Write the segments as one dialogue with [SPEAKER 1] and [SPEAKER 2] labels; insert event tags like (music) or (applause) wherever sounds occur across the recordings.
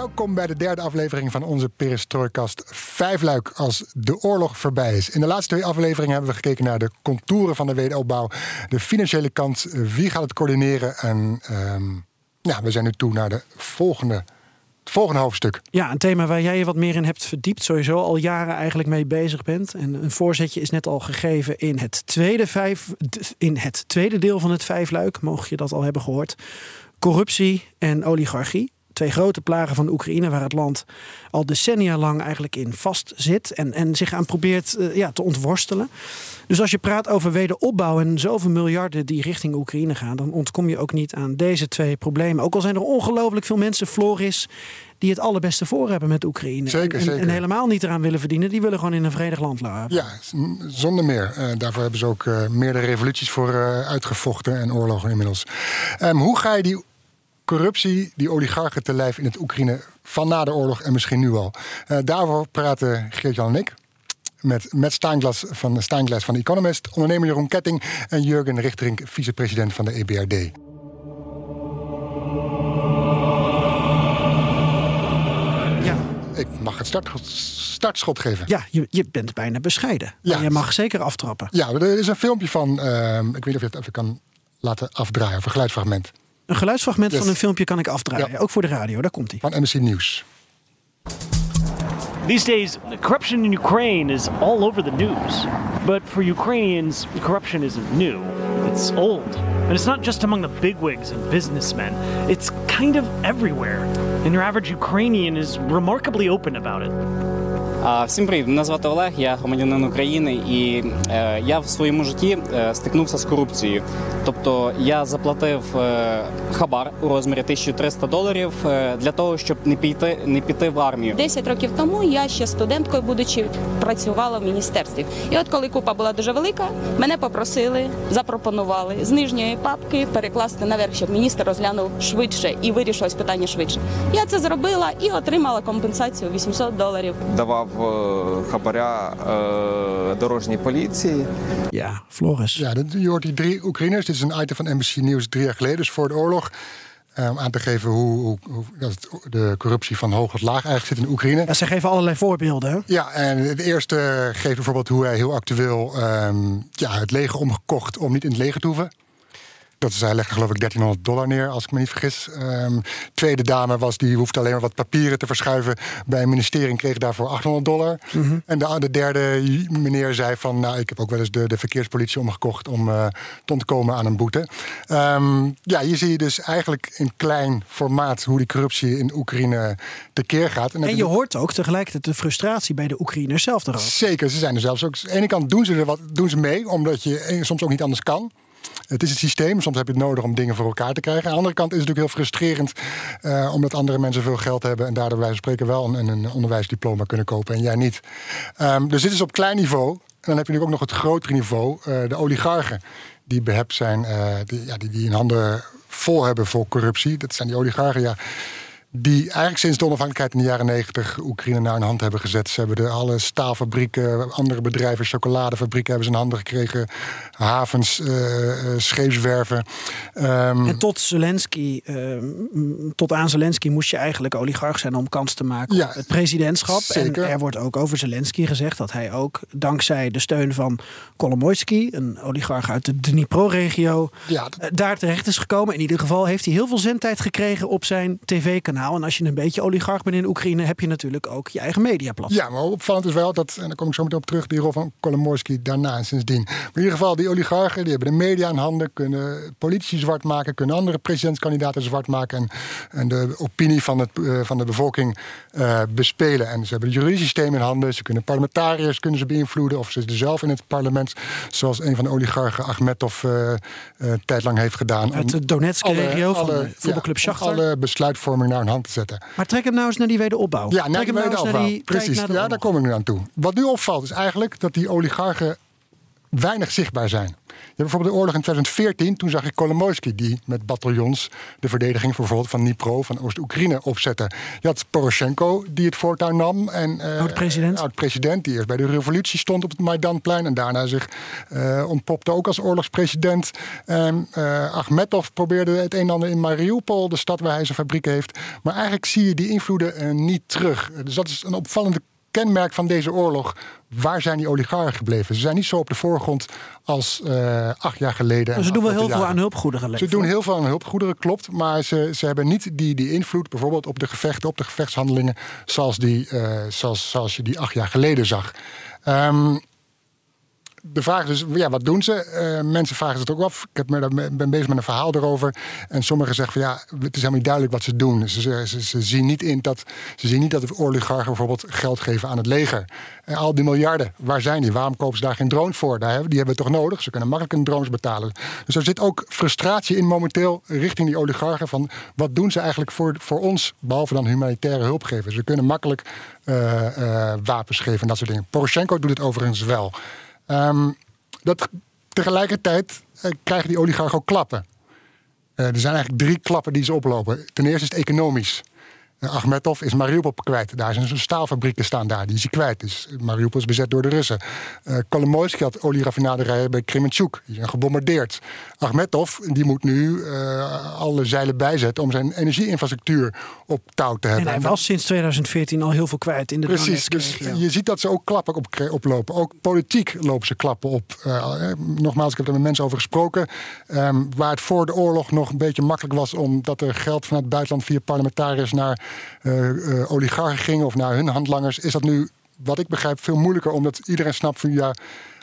[SPEAKER 1] Welkom bij de derde aflevering van onze Perestrooikast Vijfluik als de oorlog voorbij is. In de laatste twee afleveringen hebben we gekeken naar de contouren van de wederopbouw, de financiële kant, wie gaat het coördineren en ehm, ja, we zijn nu toe naar de volgende het volgende hoofdstuk.
[SPEAKER 2] Ja, een thema waar jij je wat meer in hebt verdiept, sowieso al jaren eigenlijk mee bezig bent. En een voorzetje is net al gegeven in het tweede, vijf, in het tweede deel van het vijfluik, mocht je dat al hebben gehoord. Corruptie en oligarchie. Twee grote plagen van Oekraïne, waar het land al decennia lang eigenlijk in vastzit en, en zich aan probeert uh, ja, te ontworstelen. Dus als je praat over wederopbouw en zoveel miljarden die richting Oekraïne gaan, dan ontkom je ook niet aan deze twee problemen. Ook al zijn er ongelooflijk veel mensen, Floris, die het allerbeste voor hebben met Oekraïne.
[SPEAKER 1] Zeker,
[SPEAKER 2] en,
[SPEAKER 1] zeker.
[SPEAKER 2] en helemaal niet eraan willen verdienen. Die willen gewoon in een vredig land leven.
[SPEAKER 1] Ja, zonder meer. Uh, daarvoor hebben ze ook uh, meerdere revoluties voor uh, uitgevochten en oorlogen inmiddels. Um, hoe ga je die corruptie, die oligarchen te lijf in het Oekraïne van na de oorlog en misschien nu al. Uh, daarvoor praten Geert-Jan en ik met Matt Steinglas van, Steinglas van The Economist, ondernemer Jeroen Ketting en Jurgen Richterink, vicepresident van de EBRD.
[SPEAKER 2] Ja.
[SPEAKER 1] Ik mag het start, startschot geven.
[SPEAKER 2] Ja, je, je bent bijna bescheiden.
[SPEAKER 1] Ja.
[SPEAKER 2] Maar je mag zeker aftrappen.
[SPEAKER 1] Ja, er is een filmpje van, uh, ik weet niet of je het even kan laten afdraaien, of een geluidsfragment.
[SPEAKER 2] Een geluidsfragment
[SPEAKER 1] Yes.
[SPEAKER 2] van een filmpje kan ik afdraaien.
[SPEAKER 1] Ja.
[SPEAKER 2] Ook voor de radio, daar komt hij.
[SPEAKER 1] Van NBC Nieuws.
[SPEAKER 3] These days, corruption in Ukraine is all over the news. But for Ukrainians, corruption isn't new. It's old. And it's not just among the bigwigs and businessmen, it's kind of everywhere. And your average Ukrainian is remarkably open about it.
[SPEAKER 4] Всім привіт, мене звати Олег, я громадянин України, і е, я в своєму житті е, стикнувся з корупцією. Тобто я заплатив е, хабар у розмірі 1300 доларів для того, щоб не піти, не піти в армію.
[SPEAKER 5] 10 років тому я ще студенткою, будучи, працювала в міністерстві. І от коли купа була дуже велика, мене попросили, запропонували з нижньої папки перекласти наверх, щоб міністр розглянув швидше і вирішилось питання швидше. Я це зробила і отримала компенсацію 800 доларів.
[SPEAKER 6] давав хабаря е, дорожній поліції.
[SPEAKER 2] Ja, Floris.
[SPEAKER 1] Ja, dit- je hoort die drie Oekraïners. Dit is een item van NBC Nieuws drie jaar geleden, dus voor de oorlog. eh, Om aan te geven hoe, hoe, hoe dat het- de corruptie van hoog tot laag eigenlijk zit in Oekraïne.
[SPEAKER 2] Ja, ze geven allerlei voorbeelden. hè?
[SPEAKER 1] Ja, en het eerste geeft bijvoorbeeld hoe hij heel actueel ehm, ja, het leger omgekocht om niet in het leger te hoeven. Dat is, hij legde geloof ik 1300 dollar neer, als ik me niet vergis. Ehm, tweede dame was, die hoefde alleen maar wat papieren te verschuiven bij een ministerie en kreeg daarvoor 800 dollar. En de, de derde meneer zei van, nou, ik heb ook wel eens de, de verkeerspolitie omgekocht om eh, te ontkomen aan een boete. Ehm, ja, hier zie je dus eigenlijk in klein formaat hoe die corruptie in Oekraïne tekeer gaat.
[SPEAKER 2] En je hoort ook tegelijkertijd de frustratie bij de Oekraïners zelf erover.
[SPEAKER 1] Zeker, ze zijn er zelfs ook. Aan de ene kant doen ze er wat doen ze mee, omdat je eh, soms ook niet anders kan. Het is het systeem, soms heb je het nodig om dingen voor elkaar te krijgen. Aan de andere kant is het natuurlijk heel frustrerend, eh, omdat andere mensen veel geld hebben en daardoor wij spreken wel een, een onderwijsdiploma kunnen kopen en jij niet. Ehm, dus dit is op klein niveau. En dan heb je natuurlijk ook nog het grotere niveau, eh, de oligarchen, die behept zijn, eh, die, ja, die, die hun handen vol hebben voor corruptie. Dat zijn die oligarchen, ja. Die eigenlijk sinds de onafhankelijkheid in de jaren negentig Oekraïne naar hun hand hebben gezet. Ze hebben de, alle staalfabrieken, andere bedrijven, chocoladefabrieken hebben ze in handen gekregen. Havens, eh, scheepswerven. Ehm,
[SPEAKER 2] En tot Zelensky, eh, tot aan Zelensky moest je eigenlijk oligarch zijn om kans te maken
[SPEAKER 1] Ja,
[SPEAKER 2] op het presidentschap.
[SPEAKER 1] zeker.
[SPEAKER 2] En er wordt ook over Zelensky gezegd dat hij ook dankzij de steun van Kolomoisky, een oligarch uit de Dnipro-regio,
[SPEAKER 1] ja, dat-
[SPEAKER 2] daar terecht is gekomen. In ieder geval heeft hij heel veel zendtijd gekregen op zijn tv-kanaal. En als je een beetje oligarch bent in Oekraïne, heb je natuurlijk ook je eigen mediaplatform.
[SPEAKER 1] Ja, maar opvallend is wel dat, en daar kom ik zo meteen op terug, die rol van Kolomoisky daarna en sindsdien. Maar in ieder geval, die oligarchen die hebben de media in handen, kunnen politici zwart maken, kunnen andere presidentskandidaten zwart maken en, en de opinie van, het, eh, van de bevolking eh, bespelen. En ze hebben het juridisch systeem in handen, ze kunnen parlementariërs kunnen ze beïnvloeden of ze zelf in het parlement, zoals een van de oligarchen, Achmetov, eh eh, tijd lang heeft gedaan.
[SPEAKER 2] Uit de Donetsk-regio van de voetbalclub
[SPEAKER 1] ja, alle besluitvorming naar hun hand te zetten.
[SPEAKER 2] Maar trek hem nou eens naar die wederopbouw.
[SPEAKER 1] Ja, naar
[SPEAKER 2] trek
[SPEAKER 1] die
[SPEAKER 2] nou eens
[SPEAKER 1] wederopbouw.
[SPEAKER 2] naar die tijd
[SPEAKER 1] Precies, ja, daar kom ik nu aan toe. Wat nu opvalt is eigenlijk dat die oligarchen weinig zichtbaar zijn. Je hebt bijvoorbeeld de oorlog in 2014, toen zag ik Kolomoisky die met bataljons de verdediging bijvoorbeeld van Dnipro, van Oost-Oekraïne opzette. Je had Poroshenko die het voortouw nam. En, eh,
[SPEAKER 2] Oud-president.
[SPEAKER 1] Oud-president die eerst bij de revolutie stond op het Maidanplein en daarna zich eh, ontpopte ook als oorlogspresident. En, eh, Achmetov probeerde het een en ander in Mariupol, de stad waar hij zijn fabriek heeft. Maar eigenlijk zie je die invloeden niet terug. Dus dat is een opvallende kenmerk van deze oorlog. Waar zijn die oligarchen gebleven? Ze zijn niet zo op de voorgrond als eh, acht jaar geleden. en
[SPEAKER 2] Ze doen wel heel veel aan hulpgoederen
[SPEAKER 1] Ze doen heel veel aan hulpgoederen, klopt. Maar ze, ze hebben niet die, die invloed bijvoorbeeld op de gevechten, op de gevechtshandelingen. zoals, die, eh, zoals, zoals je die acht jaar geleden zag. Ehm, de vraag is ja, wat doen ze? Eh, mensen vragen het ook af. Ik heb me, ben bezig met een verhaal erover. En sommigen zeggen van ja, het is helemaal niet duidelijk wat ze doen. Ze, ze, zien niet in dat, ze zien niet dat de oligarchen bijvoorbeeld geld geven aan het leger. En al die miljarden, waar zijn die? Waarom kopen ze daar geen drones voor? Daar hebben, die hebben we toch nodig? Ze kunnen makkelijk een drones betalen. Dus er zit ook frustratie in momenteel richting die oligarchen. Van wat doen ze eigenlijk voor, voor ons, behalve dan humanitaire hulp geven? Ze kunnen makkelijk eh, eh, wapens geven en dat soort dingen. Poroshenko doet het overigens wel. Ehm, dat, tegelijkertijd eh, krijgen die oligarchen ook klappen. Eh, er zijn eigenlijk drie klappen die ze oplopen. Ten eerste is het economisch. Achmetov is Mariupol kwijt. Daar zijn staalfabrieken staan daar. Die is hij kwijt. Dus Mariupol is bezet door de Russen. Eh Kolomoisky had olieraffinaderijen bij Kremenchuk. Die zijn gebombardeerd. Achmetov die moet nu eh, alle zeilen bijzetten... om zijn energieinfrastructuur op touw te hebben.
[SPEAKER 2] En hij was sinds 2014 al heel veel kwijt in de
[SPEAKER 1] Precies, dus je ziet dat ze ook klappen op, oplopen. Ook politiek lopen ze klappen op. Eh, nogmaals, ik heb er met mensen over gesproken. Ehm, waar het voor de oorlog nog een beetje makkelijk was... omdat er geld vanuit het buitenland via parlementariërs... naar eh, eh, oligarchen ging of naar hun handlangers... is dat nu, wat ik begrijp, veel moeilijker. Omdat iedereen snapt van ja...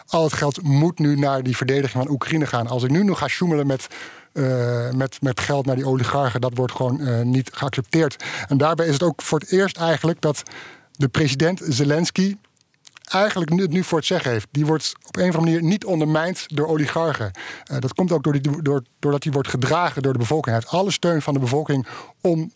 [SPEAKER 1] Al het geld moet nu naar die verdediging van Oekraïne gaan. Als ik nu nog ga sjoemelen met, eh, met, met geld naar die oligarchen, dat wordt gewoon niet geaccepteerd. En daarbij is het ook voor het eerst eigenlijk dat de president Zelensky eigenlijk nu, nu voor het zeggen heeft. Die wordt op een of andere manier niet ondermijnd door oligarchen. Dat komt ook door die, door, doordat hij wordt gedragen door de bevolking. Hij heeft alle steun van de bevolking om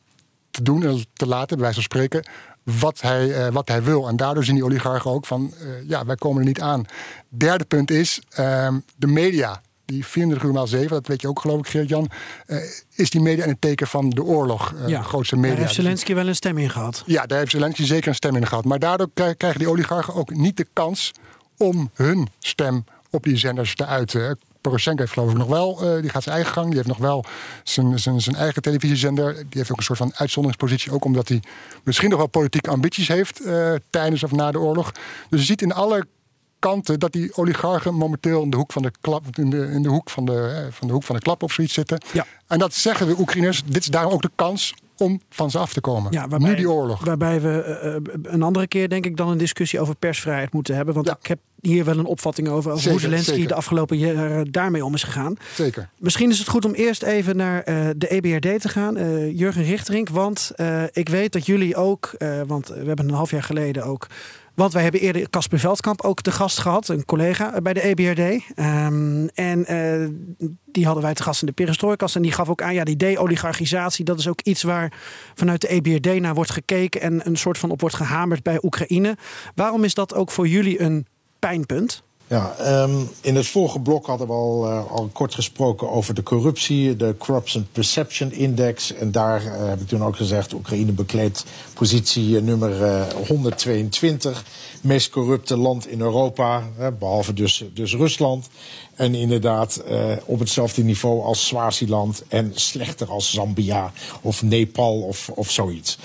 [SPEAKER 1] te doen en te laten, bij wijze van spreken, wat hij, eh, wat hij wil. En daardoor zien die oligarchen ook van, eh, ja, wij komen er niet aan. Derde punt is ehm, de media. Die 24 uur maal 7, dat weet je ook geloof ik, Geert-Jan, eh, is die media in het teken van de oorlog. eh, de grootste media.
[SPEAKER 2] Daar heeft
[SPEAKER 1] Dus-
[SPEAKER 2] Zelensky wel een stem in gehad.
[SPEAKER 1] ja, daar heeft Zelensky zeker een stem in gehad. Maar daardoor krij- krijgen die oligarchen ook niet de kans om hun stem op die zenders te uiten. Poroshenko heeft geloof ik nog wel, eh, die gaat zijn eigen gang. Die heeft nog wel zijn, zijn, zijn eigen televisiezender. Die heeft ook een soort van uitzonderingspositie. Ook omdat hij misschien nog wel politieke ambities heeft eh, tijdens of na de oorlog. Dus je ziet in alle kanten dat die oligarchen momenteel in de hoek van de klap, in de, in de hoek van de, eh, van de hoek van de klap of zoiets zitten.
[SPEAKER 2] Ja.
[SPEAKER 1] En dat zeggen de Oekraïners. Dit is daarom ook de kans om van ze af te komen.
[SPEAKER 2] Ja, waarbij,
[SPEAKER 1] nu die oorlog.
[SPEAKER 2] Waarbij we eh, eh, een andere keer denk ik dan een discussie over persvrijheid moeten hebben. Want
[SPEAKER 1] Ja.
[SPEAKER 2] ik heb hier wel een opvatting over, over hoe
[SPEAKER 1] Zeker,
[SPEAKER 2] Zelensky
[SPEAKER 1] zeker.
[SPEAKER 2] de afgelopen jaren daarmee om is gegaan.
[SPEAKER 1] Zeker.
[SPEAKER 2] Misschien is het goed om eerst even naar eh, de EBRD te gaan. Jurgen Richterink, want ik weet dat jullie ook, want we hebben een half jaar geleden ook. Want wij hebben eerder Casper Veldkamp ook te gast gehad, een collega bij de EBRD. Ehm, en eh, die hadden wij te gast in de Perestrooikast. En die gaf ook aan, ja, die de-oligarchisatie, dat is ook iets waar vanuit de EBRD naar wordt gekeken en een soort van op wordt gehamerd bij Oekraïne. Waarom is dat ook voor jullie een pijnpunt?
[SPEAKER 7] Ja, ehm, in het vorige blok hadden we al, eh, al kort gesproken over de corruptie, de Corruption Perception Index. En daar eh, heb ik toen ook gezegd, Oekraïne bekleedt positie eh, nummer eh, 122. Meest corrupte land in Europa, eh, behalve dus, dus Rusland. En inderdaad op hetzelfde niveau als Swaziland en slechter als Zambia of Nepal of, of zoiets.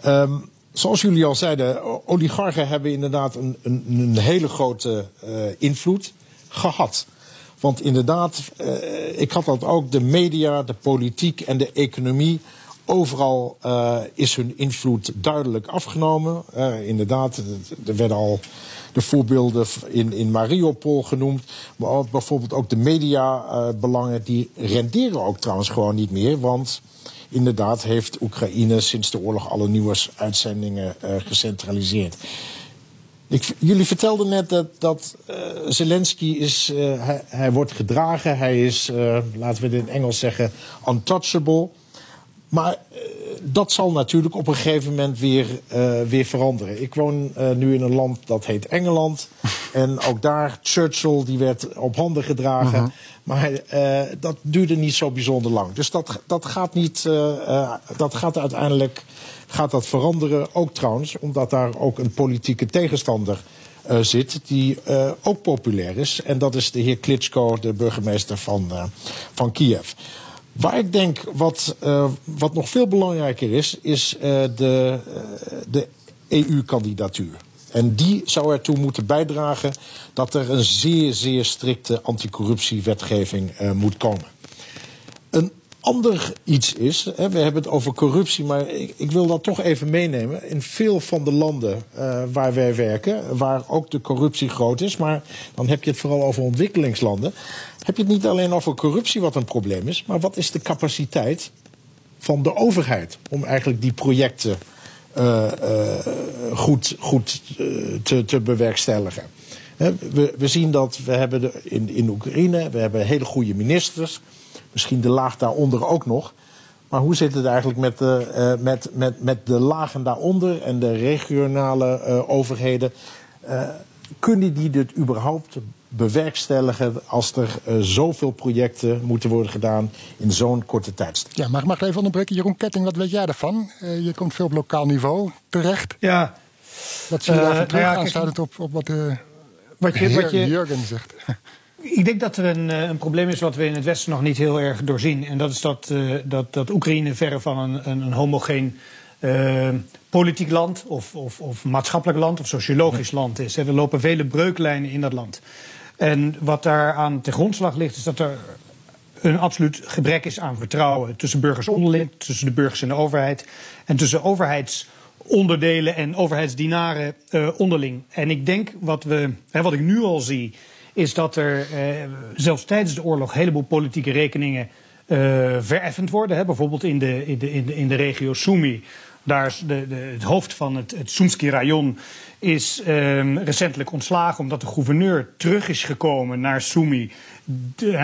[SPEAKER 7] Ehm, Zoals jullie al zeiden, oligarchen hebben inderdaad een, een, een hele grote eh, invloed gehad. Want inderdaad, eh, ik had dat ook, de media, de politiek en de economie. Overal eh, is hun invloed duidelijk afgenomen. Inderdaad, er werden al de voorbeelden in, in Mariupol genoemd. Maar ook bijvoorbeeld ook de mediabelangen, die renderen ook trouwens gewoon niet meer. Want inderdaad heeft Oekraïne sinds de oorlog alle nieuwsuitzendingen eh gecentraliseerd. Ik, jullie vertelden net dat, dat eh, Zelensky is, eh, hij, wordt gedragen, hij is, laten we het in Engels zeggen, untouchable. Maar uh, dat zal natuurlijk op een gegeven moment weer, uh, weer veranderen. Ik woon uh, nu in een land dat heet Engeland. En ook daar, Churchill, die werd op handen gedragen. Uh -huh. Maar dat duurde niet zo bijzonder lang. Dus dat, dat gaat niet, dat gaat uiteindelijk gaat dat veranderen. Ook trouwens, omdat daar ook een politieke tegenstander zit die ook populair is. En dat is de heer Klitschko, de burgemeester van, van Kiev. Waar ik denk wat, wat nog veel belangrijker is, is de, de EU-kandidatuur. En die zou ertoe moeten bijdragen dat er een zeer, zeer strikte anticorruptiewetgeving moet komen. Een ander iets is, hè, we hebben het over corruptie, maar ik, ik, wil dat toch even meenemen. In veel van de landen uh, waar wij werken, waar ook de corruptie groot is, maar dan heb je het vooral over ontwikkelingslanden, heb je het niet alleen over corruptie wat een probleem is, maar wat is de capaciteit van de overheid om eigenlijk die projecten uh, uh, goed, goed te, te bewerkstelligen. We, we, zien dat we hebben de, in, in Oekraïne, we hebben hele goede ministers. Misschien de laag daaronder ook nog. Maar hoe zit het eigenlijk met de, uh, met, met, met de lagen daaronder en de regionale uh, overheden? Uh, kunnen die dit überhaupt bewerkstelligen als er zoveel projecten moeten worden gedaan in zo'n korte tijd?
[SPEAKER 1] Ja, mag, mag ik even onderbreken? Jeroen Ketting, wat weet jij daarvan? je komt veel op lokaal niveau terecht.
[SPEAKER 8] Ja.
[SPEAKER 1] Wat zie je daarvan terug, nou ja, aansluitend op, op wat de
[SPEAKER 8] wat je,
[SPEAKER 1] heer
[SPEAKER 8] wat je,
[SPEAKER 1] Jurgen zegt? (laughs)
[SPEAKER 8] Ik denk dat er een, een, probleem is wat we in het Westen nog niet heel erg doorzien. En dat is dat, uh, dat, dat Oekraïne verre van een, een, een homogeen uh, politiek land of, of, of, maatschappelijk land of sociologisch land is. Er lopen vele breuklijnen in dat land. En wat daar aan ten grondslag ligt, is dat er een absoluut gebrek is aan vertrouwen tussen burgers onderling, tussen de burgers en de overheid en tussen overheidsonderdelen en overheidsdienaren uh, onderling. En ik denk wat, we, hè, wat ik nu al zie is dat er uh, zelfs tijdens de oorlog een heleboel politieke rekeningen uh, vereffend worden. Hè? Bijvoorbeeld in de, in, de, in, de, in de regio Sumi. Daar is de, de, het hoofd van het, het Sumski rayon is um, recentelijk ontslagen omdat de gouverneur terug is gekomen naar Sumi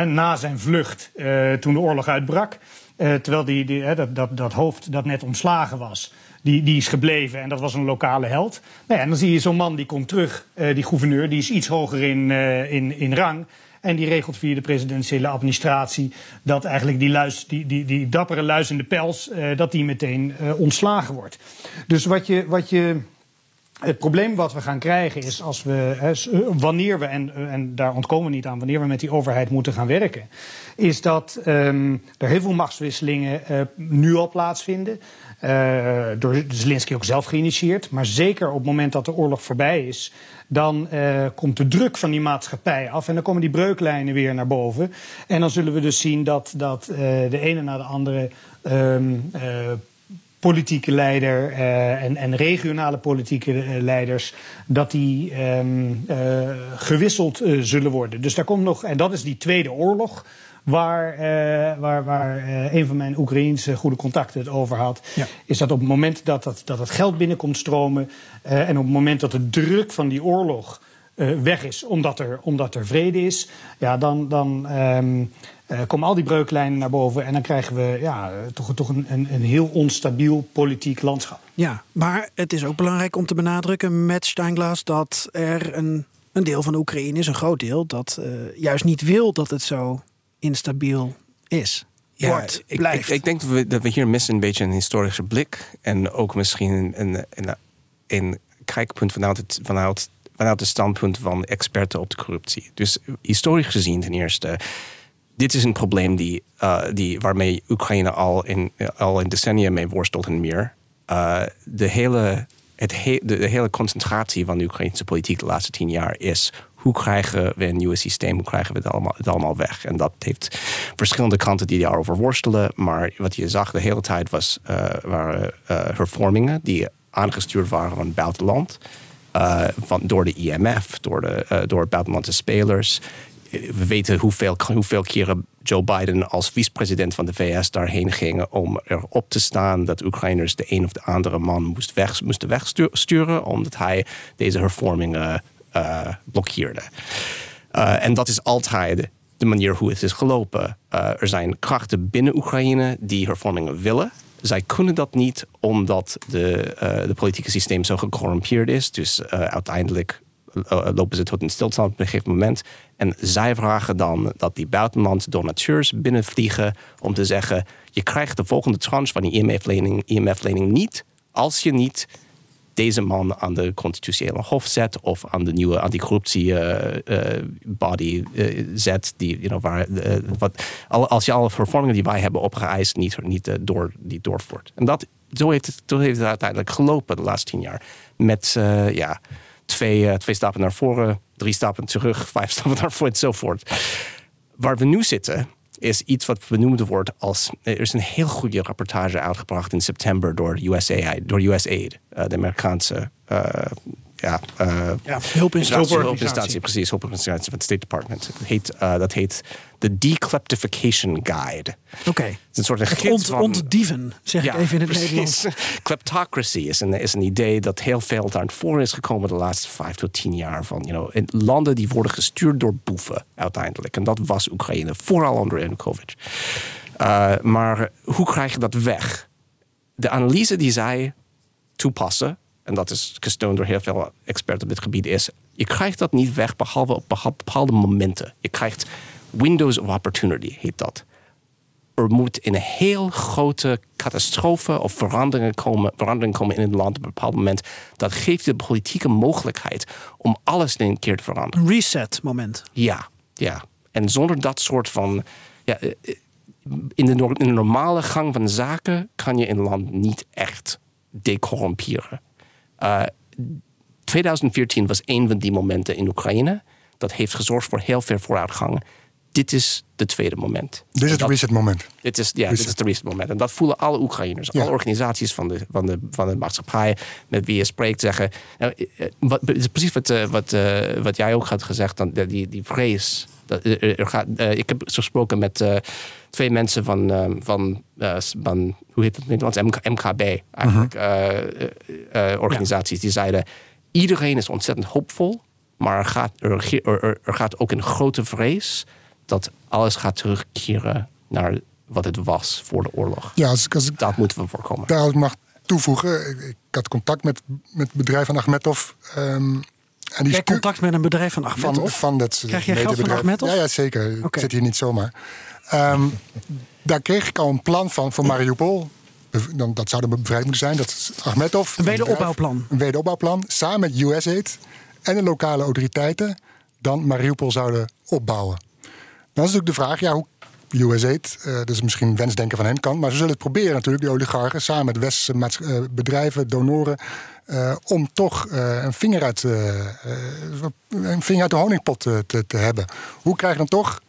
[SPEAKER 8] na zijn vlucht uh, toen de oorlog uitbrak. terwijl die, die, dat, dat, dat hoofd dat net ontslagen was die, die is gebleven en dat was een lokale held. Nou ja, en dan zie je zo'n man die komt terug, uh, die gouverneur, die is iets hoger in, uh, in, in rang. En die regelt via de presidentiële administratie dat eigenlijk die, luis, die, die, die dappere luis in de pels, uh, dat die meteen ontslagen wordt. Dus wat je, wat je het probleem wat we gaan krijgen is als we, wanneer we, en, en daar ontkomen we niet aan, wanneer we met die overheid moeten gaan werken, is dat um, er heel veel machtswisselingen uh, nu al plaatsvinden. Uh, door Zelensky ook zelf geïnitieerd. Maar zeker op het moment dat de oorlog voorbij is, dan komt de druk van die maatschappij af. En dan komen die breuklijnen weer naar boven. En dan zullen we dus zien dat, dat de ene na de andere um, politieke leider uh, en, en, regionale politieke leiders, dat die um, uh, gewisseld uh, zullen worden. Dus daar komt nog, en dat is die Tweede Oorlog. Waar, waar, waar een van mijn Oekraïense goede contacten het over had. Ja. Is dat op het moment dat, dat, dat het geld binnenkomt stromen. en op het moment dat de druk van die oorlog weg is, omdat er, omdat er vrede is. Ja, dan, dan um, uh, komen al die breuklijnen naar boven en dan krijgen we ja, toch, toch een, een, een, heel onstabiel politiek landschap.
[SPEAKER 2] Ja, maar het is ook belangrijk om te benadrukken met Steinglas dat er een, een deel van de Oekraïne is, een groot deel, dat uh, juist niet wil dat het zo instabiel is.
[SPEAKER 9] Ja,
[SPEAKER 2] wordt,
[SPEAKER 9] ik. Ik, ik, denk dat we, dat we hier missen een beetje een historische blik en ook misschien een, een, een, een kijkpunt vanuit het, vanuit, vanuit het standpunt van experten op de corruptie. Dus historisch gezien ten eerste dit is een probleem die, uh, die, waarmee Oekraïne al in, al in decennia mee worstelt en meer. Uh, de, hele, het he, de, de, hele concentratie van de Oekraïnse politiek de laatste tien jaar is hoe krijgen we een nieuw systeem, hoe krijgen we het allemaal, het allemaal weg. En dat heeft verschillende kanten die daarover worstelen. Maar wat je zag de hele tijd was, uh, waren hervormingen die aangestuurd waren van buitenland. Van, door de IMF, door, de, door buitenlandse spelers we weten hoeveel, hoeveel keren Joe Biden als vicepresident van de VS daarheen ging om erop te staan dat Oekraïners de een of de andere man moest weg, moesten wegsturen, omdat hij deze hervormingen uh, blokkeerde. Uh, en dat is altijd de manier hoe het is gelopen. Er zijn krachten binnen Oekraïne die hervormingen willen. Zij kunnen dat niet omdat de, eh, de politieke systeem zo gecorrumpeerd is. Dus eh, uiteindelijk eh, lopen ze tot een stilstand op een gegeven moment. En zij vragen dan dat die buitenlandse donateurs binnenvliegen om te zeggen: je krijgt de volgende tranche van die IMF-lening IMF-lening niet als je niet deze man aan de constitutionele hof zet of aan de nieuwe anticorruptie eh, eh, eh, zet, die, you know, waar, wat, al- als je alle vervormingen die wij hebben opgeëist niet, niet, door, niet doorvoert. En dat, zo, heeft het, heeft het uiteindelijk gelopen de laatste tien jaar. Met ja, twee, twee stappen naar voren, drie stappen terug, (laughs) vijf stappen naar voren enzovoort. Waar we nu zitten is iets wat benoemd wordt als... Er is een heel goede rapportage uitgebracht in september door USAID, door USAID eh, de Amerikaanse... eh, ja, eh,
[SPEAKER 2] Ja, hulpinstantie.
[SPEAKER 9] hulpinstantie, precies, hulpinstantie van het State Department. Het heet, eh, dat heet de Decleptification Guide.
[SPEAKER 2] Oké.
[SPEAKER 9] Het is een soort een
[SPEAKER 2] ont,
[SPEAKER 9] van-
[SPEAKER 2] ontdieven, zeg ik even in het
[SPEAKER 9] precies.
[SPEAKER 2] Nederlands. (laughs)
[SPEAKER 9] Kleptocracy is een, is een idee dat heel veel naar voren is gekomen de laatste vijf tot tien jaar. Van, you know, in landen die worden gestuurd door boeven uiteindelijk. En dat was Oekraïne, vooral onder Yanukovych. Uh, maar hoe krijg je dat weg? De analyse die zij toepassen, en dat is gesteund door heel veel experts op dit gebied, is: je krijgt dat niet weg behalve op bepaalde momenten. Je krijgt windows of opportunity, heet dat. Er moet een heel grote catastrofe of veranderingen komen, verandering komen in het land op een bepaald moment. Dat geeft de politieke mogelijkheid om alles in een keer te veranderen.
[SPEAKER 2] Een reset moment.
[SPEAKER 9] Ja, ja. En zonder dat soort van. Ja, eh, eh, in, de, nor- in de normale gang van zaken kan je een land niet echt decorrumperen. Eh, 2014 was een van die momenten in Oekraïne. Dat heeft gezorgd voor heel veel vooruitgang. Dit is het tweede moment.
[SPEAKER 1] Dit is het reset moment.
[SPEAKER 9] dit is, ja,
[SPEAKER 1] Reset.
[SPEAKER 9] dit is het reset moment. En dat voelen alle Oekraïners,
[SPEAKER 1] Ja.
[SPEAKER 9] alle organisaties van de, van, de, van de maatschappij met wie je spreekt, zeggen. Nou, eh, eh, wat, het is precies wat, eh, wat, wat jij ook had gezegd, dan, die, die vrees. Dat, er, gaat, ik heb gesproken met twee mensen van, van, van, hoe heet het in het Nederlands? MK, MKB, eigenlijk, eh, organisaties. Die zeiden, iedereen is ontzettend hoopvol, maar er gaat, er, er- er gaat ook een grote vrees dat alles gaat terugkeren naar wat het was voor de oorlog.
[SPEAKER 1] Ja, als, ik- als ik
[SPEAKER 9] Dat moeten we voorkomen.
[SPEAKER 1] daar mag toevoegen. Ik, ik had contact met, met het bedrijf van Achmetov. ehm, en die
[SPEAKER 2] Jij
[SPEAKER 1] stu-
[SPEAKER 2] contact met een bedrijf van Achmetov?
[SPEAKER 1] van dat
[SPEAKER 2] Krijg jij geld van. Achmetov?
[SPEAKER 1] Ja, ja, zeker.
[SPEAKER 2] Oké.
[SPEAKER 1] Ik zit hier niet zomaar. Ehm, (laughs) daar kreeg ik al een plan van voor Mariupol. Dan, dat zou dan bevrijd moeten zijn. Dat is Achmetov.
[SPEAKER 2] Een wederopbouwplan.
[SPEAKER 1] Een wederopbouwplan. Samen met USAID en de lokale autoriteiten. Dan Mariupol zouden opbouwen. Dan is natuurlijk de vraag, ja, hoe USAID, eh dat is misschien wensdenken van hen kant, maar ze zullen het proberen natuurlijk, die oligarchen, samen met westerse eh, bedrijven, donoren, eh, om toch een, vinger uit, een vinger uit de honingpot te, te hebben. Hoe krijg je dan toch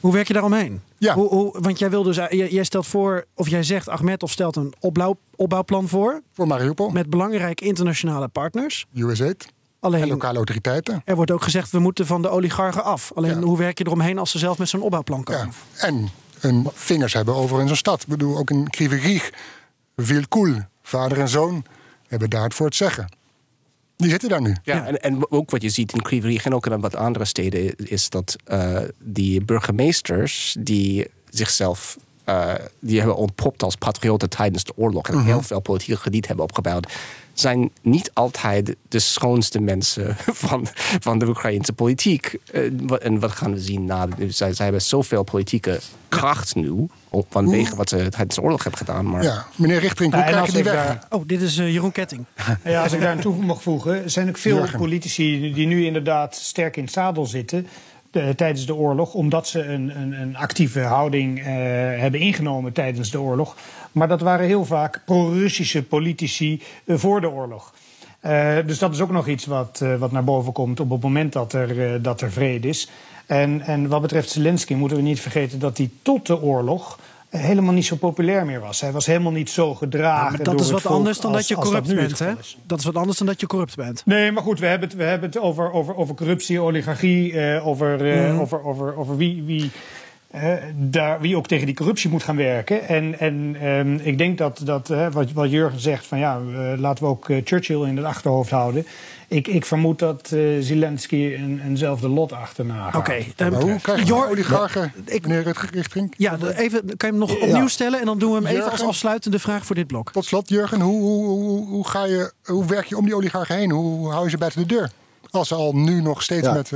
[SPEAKER 2] Hoe werk je daaromheen?
[SPEAKER 1] Ja.
[SPEAKER 2] Hoe, hoe, want jij, wil dus, jij, jij stelt voor, of jij zegt, Ahmed of stelt een opbouw, opbouwplan voor.
[SPEAKER 1] Voor Mariupol.
[SPEAKER 2] Met belangrijke internationale partners.
[SPEAKER 1] USAID
[SPEAKER 2] Alleen,
[SPEAKER 1] en lokale autoriteiten?
[SPEAKER 2] Er wordt ook gezegd, we moeten van de oligarchen af. Alleen, hoe werk je eromheen als ze zelf met zo'n opbouwplan komen?
[SPEAKER 1] En hun vingers hebben over in zo'n stad. Ik bedoel, ook in Kriverig, Vilkul, vader en zoon, hebben daar het voor het zeggen. Die zitten daar nu.
[SPEAKER 9] Ja, En, en ook wat je ziet in Kriverig en ook in wat andere steden... is dat eh, die burgemeesters die zichzelf... eh, die hebben ontpopt als patriotten tijdens de oorlog... en
[SPEAKER 1] Mhm.
[SPEAKER 9] heel veel politieke krediet hebben opgebouwd... zijn niet altijd de schoonste mensen (laughs) van, van de Oekraïnse politiek. Eh, en wat gaan we zien na... Zij, zij hebben zoveel politieke kracht nu... vanwege wat ze tijdens de oorlog hebben gedaan. Maar
[SPEAKER 1] Ja, meneer Richtering, hoe krijg je
[SPEAKER 8] als
[SPEAKER 1] die
[SPEAKER 8] ik
[SPEAKER 1] weg?
[SPEAKER 8] daar-
[SPEAKER 2] Oh, dit is eh, Jeroen Ketting. (laughs)
[SPEAKER 8] Ja, als ik daar aan toe mag voegen, er zijn ook veel
[SPEAKER 1] Jurgen.
[SPEAKER 8] politici die nu inderdaad sterk in het zadel zitten. tijdens de oorlog, omdat ze een, een, een actieve houding eh, hebben ingenomen tijdens de oorlog. Maar dat waren heel vaak pro-Russische politici eh, voor de oorlog. Eh, dus dat is ook nog iets wat, eh, wat naar boven komt op het moment dat er, dat er vrede is. En, en wat betreft Zelensky moeten we niet vergeten dat hij tot de oorlog helemaal niet zo populair meer was. Hij was helemaal niet zo gedragen.
[SPEAKER 2] Ja, maar dat
[SPEAKER 8] door
[SPEAKER 2] is wat anders dan
[SPEAKER 8] als-
[SPEAKER 2] dat je corrupt bent, hè? Dat is wat anders dan dat je corrupt bent.
[SPEAKER 8] Nee, maar goed, we hebben het, we hebben het over, over, over corruptie, oligarchie, over,
[SPEAKER 2] Mhm.
[SPEAKER 8] over, over, over wie, wie eh, daar, wie ook tegen die corruptie moet gaan werken. En, en ehm, ik denk dat, dat eh, wat, wat Jurgen zegt, van ja, eh, laten we ook eh, Churchill in het achterhoofd houden. Ik, ik vermoed dat eh, Zelensky een, eenzelfde lot achterna gaat.
[SPEAKER 2] Oké,
[SPEAKER 8] Wat
[SPEAKER 2] ehm,
[SPEAKER 1] hoe krijg je
[SPEAKER 2] Jor-
[SPEAKER 1] oligarchen, meneer Richting?
[SPEAKER 2] Ja, de- even, kan je hem nog
[SPEAKER 1] Ja.
[SPEAKER 2] opnieuw stellen en dan doen we hem even als afsluitende vraag voor dit blok.
[SPEAKER 1] Tot slot, Jurgen, hoe, hoe, hoe, hoe, ga je, hoe werk je om die oligarchen heen? Hoe hou je ze buiten de deur? Als ze al nu nog steeds
[SPEAKER 7] Ja.
[SPEAKER 1] met...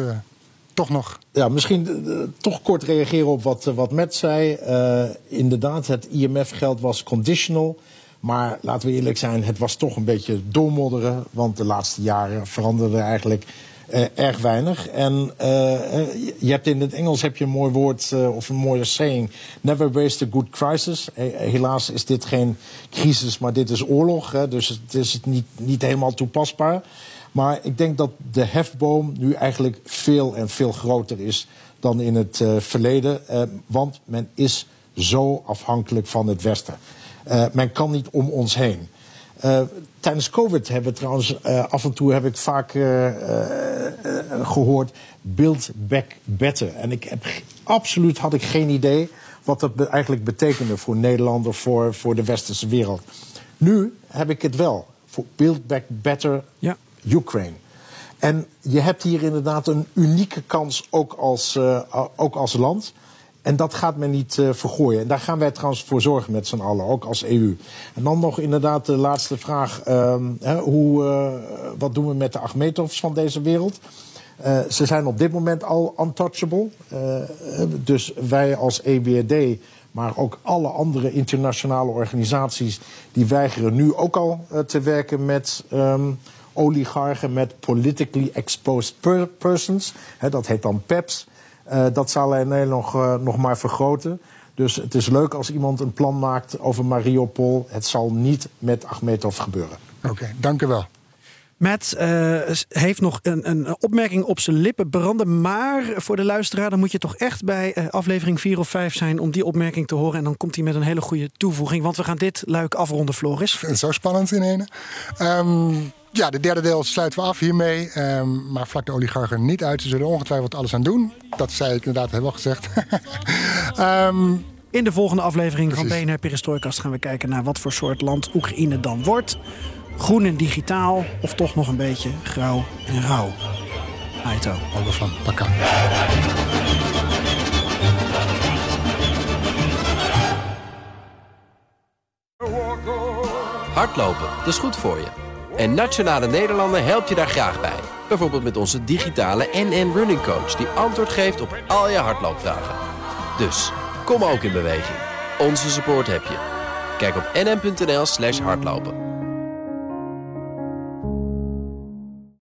[SPEAKER 1] toch nog...
[SPEAKER 7] Ja, misschien eh, toch kort reageren op wat, eh, wat Matt zei. Eh, inderdaad, het IMF-geld was conditional. Maar laten we eerlijk zijn, het was toch een beetje doormodderen. Want de laatste jaren veranderde eigenlijk erg weinig. En je hebt in het Engels heb je een mooi woord of een mooie saying. Never waste a good crisis. Helaas is dit geen crisis, maar dit is oorlog. Hè, dus het is niet, niet helemaal toepasbaar. Maar ik denk dat de hefboom nu eigenlijk veel en veel groter is dan in het eh, verleden. Eh, want men is zo afhankelijk van het Westen. Eh, men kan niet om ons heen. Tijdens COVID hebben we trouwens af en toe heb ik vaak eh, eh, eh, gehoord build back better. En ik heb absoluut had ik geen idee wat dat eigenlijk betekende voor Nederland of voor, voor de westerse wereld. Nu heb ik het wel. Voor build back better
[SPEAKER 2] Ja.
[SPEAKER 7] Ukraine. En je hebt hier inderdaad een unieke kans ook als, eh, ook als land. En dat gaat men niet eh, vergooien. En daar gaan wij trouwens voor zorgen met z'n allen, ook als EU. En dan nog inderdaad de laatste vraag. ehm, hoe, eh, wat doen we met de Achmetovs van deze wereld? Ze zijn op dit moment al untouchable. Dus wij als EBRD, maar ook alle andere internationale organisaties... die weigeren nu ook al te werken met ehm, oligarchen... met politically exposed per- persons. Hè, dat heet dan PEPs. Eh, dat zal alleen nog, eh, nog maar vergroten. Dus het is leuk als iemand een plan maakt over Mariupol. Het zal niet met Achmetov gebeuren.
[SPEAKER 1] Oké, dank u wel.
[SPEAKER 2] Matt eh, heeft nog een, een opmerking op zijn lippen branden. Maar voor de luisteraar, dan moet je toch echt bij aflevering 4 of 5 zijn om die opmerking te horen. En dan komt hij met een hele goede toevoeging. Want we gaan dit luik afronden, Floris.
[SPEAKER 1] Ik vind het zo spannend in ene. Ehm, ja, de derde deel sluiten we af hiermee. Ehm, maar vlak de oligarchen niet uit. Ze zullen ongetwijfeld alles aan doen. Dat zei ik inderdaad, heb wel gezegd. (laughs) Ehm,
[SPEAKER 2] In de volgende aflevering van. BNR Perestroikast gaan we kijken naar wat voor soort land Oekraïne dan wordt. Groen en digitaal of toch nog een beetje grauw en rauw. Aito.
[SPEAKER 1] Over van Pakka.
[SPEAKER 10] Hardlopen, dat is goed voor je. En Nationale Nederlanden helpt je daar graag bij. Bijvoorbeeld met onze digitale NN Running Coach... die antwoord geeft op al je hardloopvragen. Dus, kom ook in beweging. Onze support heb je. Kijk op nn.nl slash hardlopen.